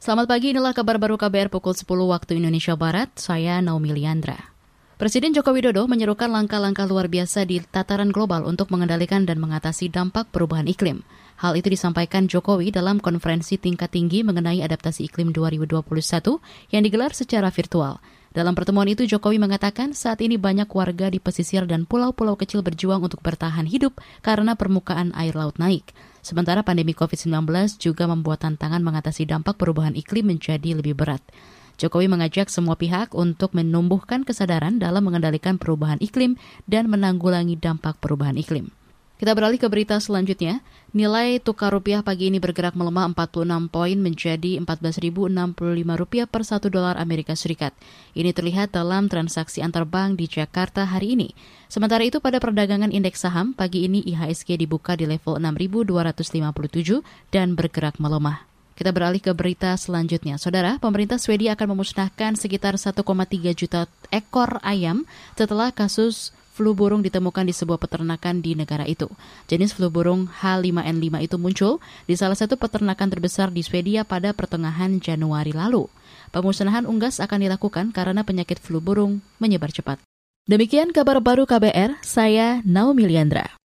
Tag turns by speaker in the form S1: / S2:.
S1: Selamat pagi, inilah kabar baru KBR pukul 10 waktu Indonesia Barat. Saya Naomi Liandra. Presiden Joko Widodo menyerukan langkah-langkah luar biasa di tataran global untuk mengendalikan dan mengatasi dampak perubahan iklim. Hal itu disampaikan Jokowi dalam konferensi tingkat tinggi mengenai adaptasi iklim 2021 yang digelar secara virtual. Dalam pertemuan itu Jokowi mengatakan saat ini banyak warga di pesisir dan pulau-pulau kecil berjuang untuk bertahan hidup karena permukaan air laut naik. Sementara pandemi COVID-19 juga membuat tantangan mengatasi dampak perubahan iklim menjadi lebih berat. Jokowi mengajak semua pihak untuk menumbuhkan kesadaran dalam mengendalikan perubahan iklim dan menanggulangi dampak perubahan iklim. Kita beralih ke berita selanjutnya. Nilai tukar rupiah pagi ini bergerak melemah 46 poin menjadi 14.065 rupiah per 1 dolar Amerika Serikat. Ini terlihat dalam transaksi antar bank di Jakarta hari ini. Sementara itu pada perdagangan indeks saham, pagi ini IHSG dibuka di level 6.257 dan bergerak melemah. Kita beralih ke berita selanjutnya. Saudara, pemerintah Swedia akan memusnahkan sekitar 1,3 juta ekor ayam setelah kasus flu burung ditemukan di sebuah peternakan di negara itu. Jenis flu burung H5N5 itu muncul di salah satu peternakan terbesar di Swedia pada pertengahan Januari lalu. Pemusnahan unggas akan dilakukan karena penyakit flu burung menyebar cepat. Demikian kabar baru KBR, saya Naomi Liandra.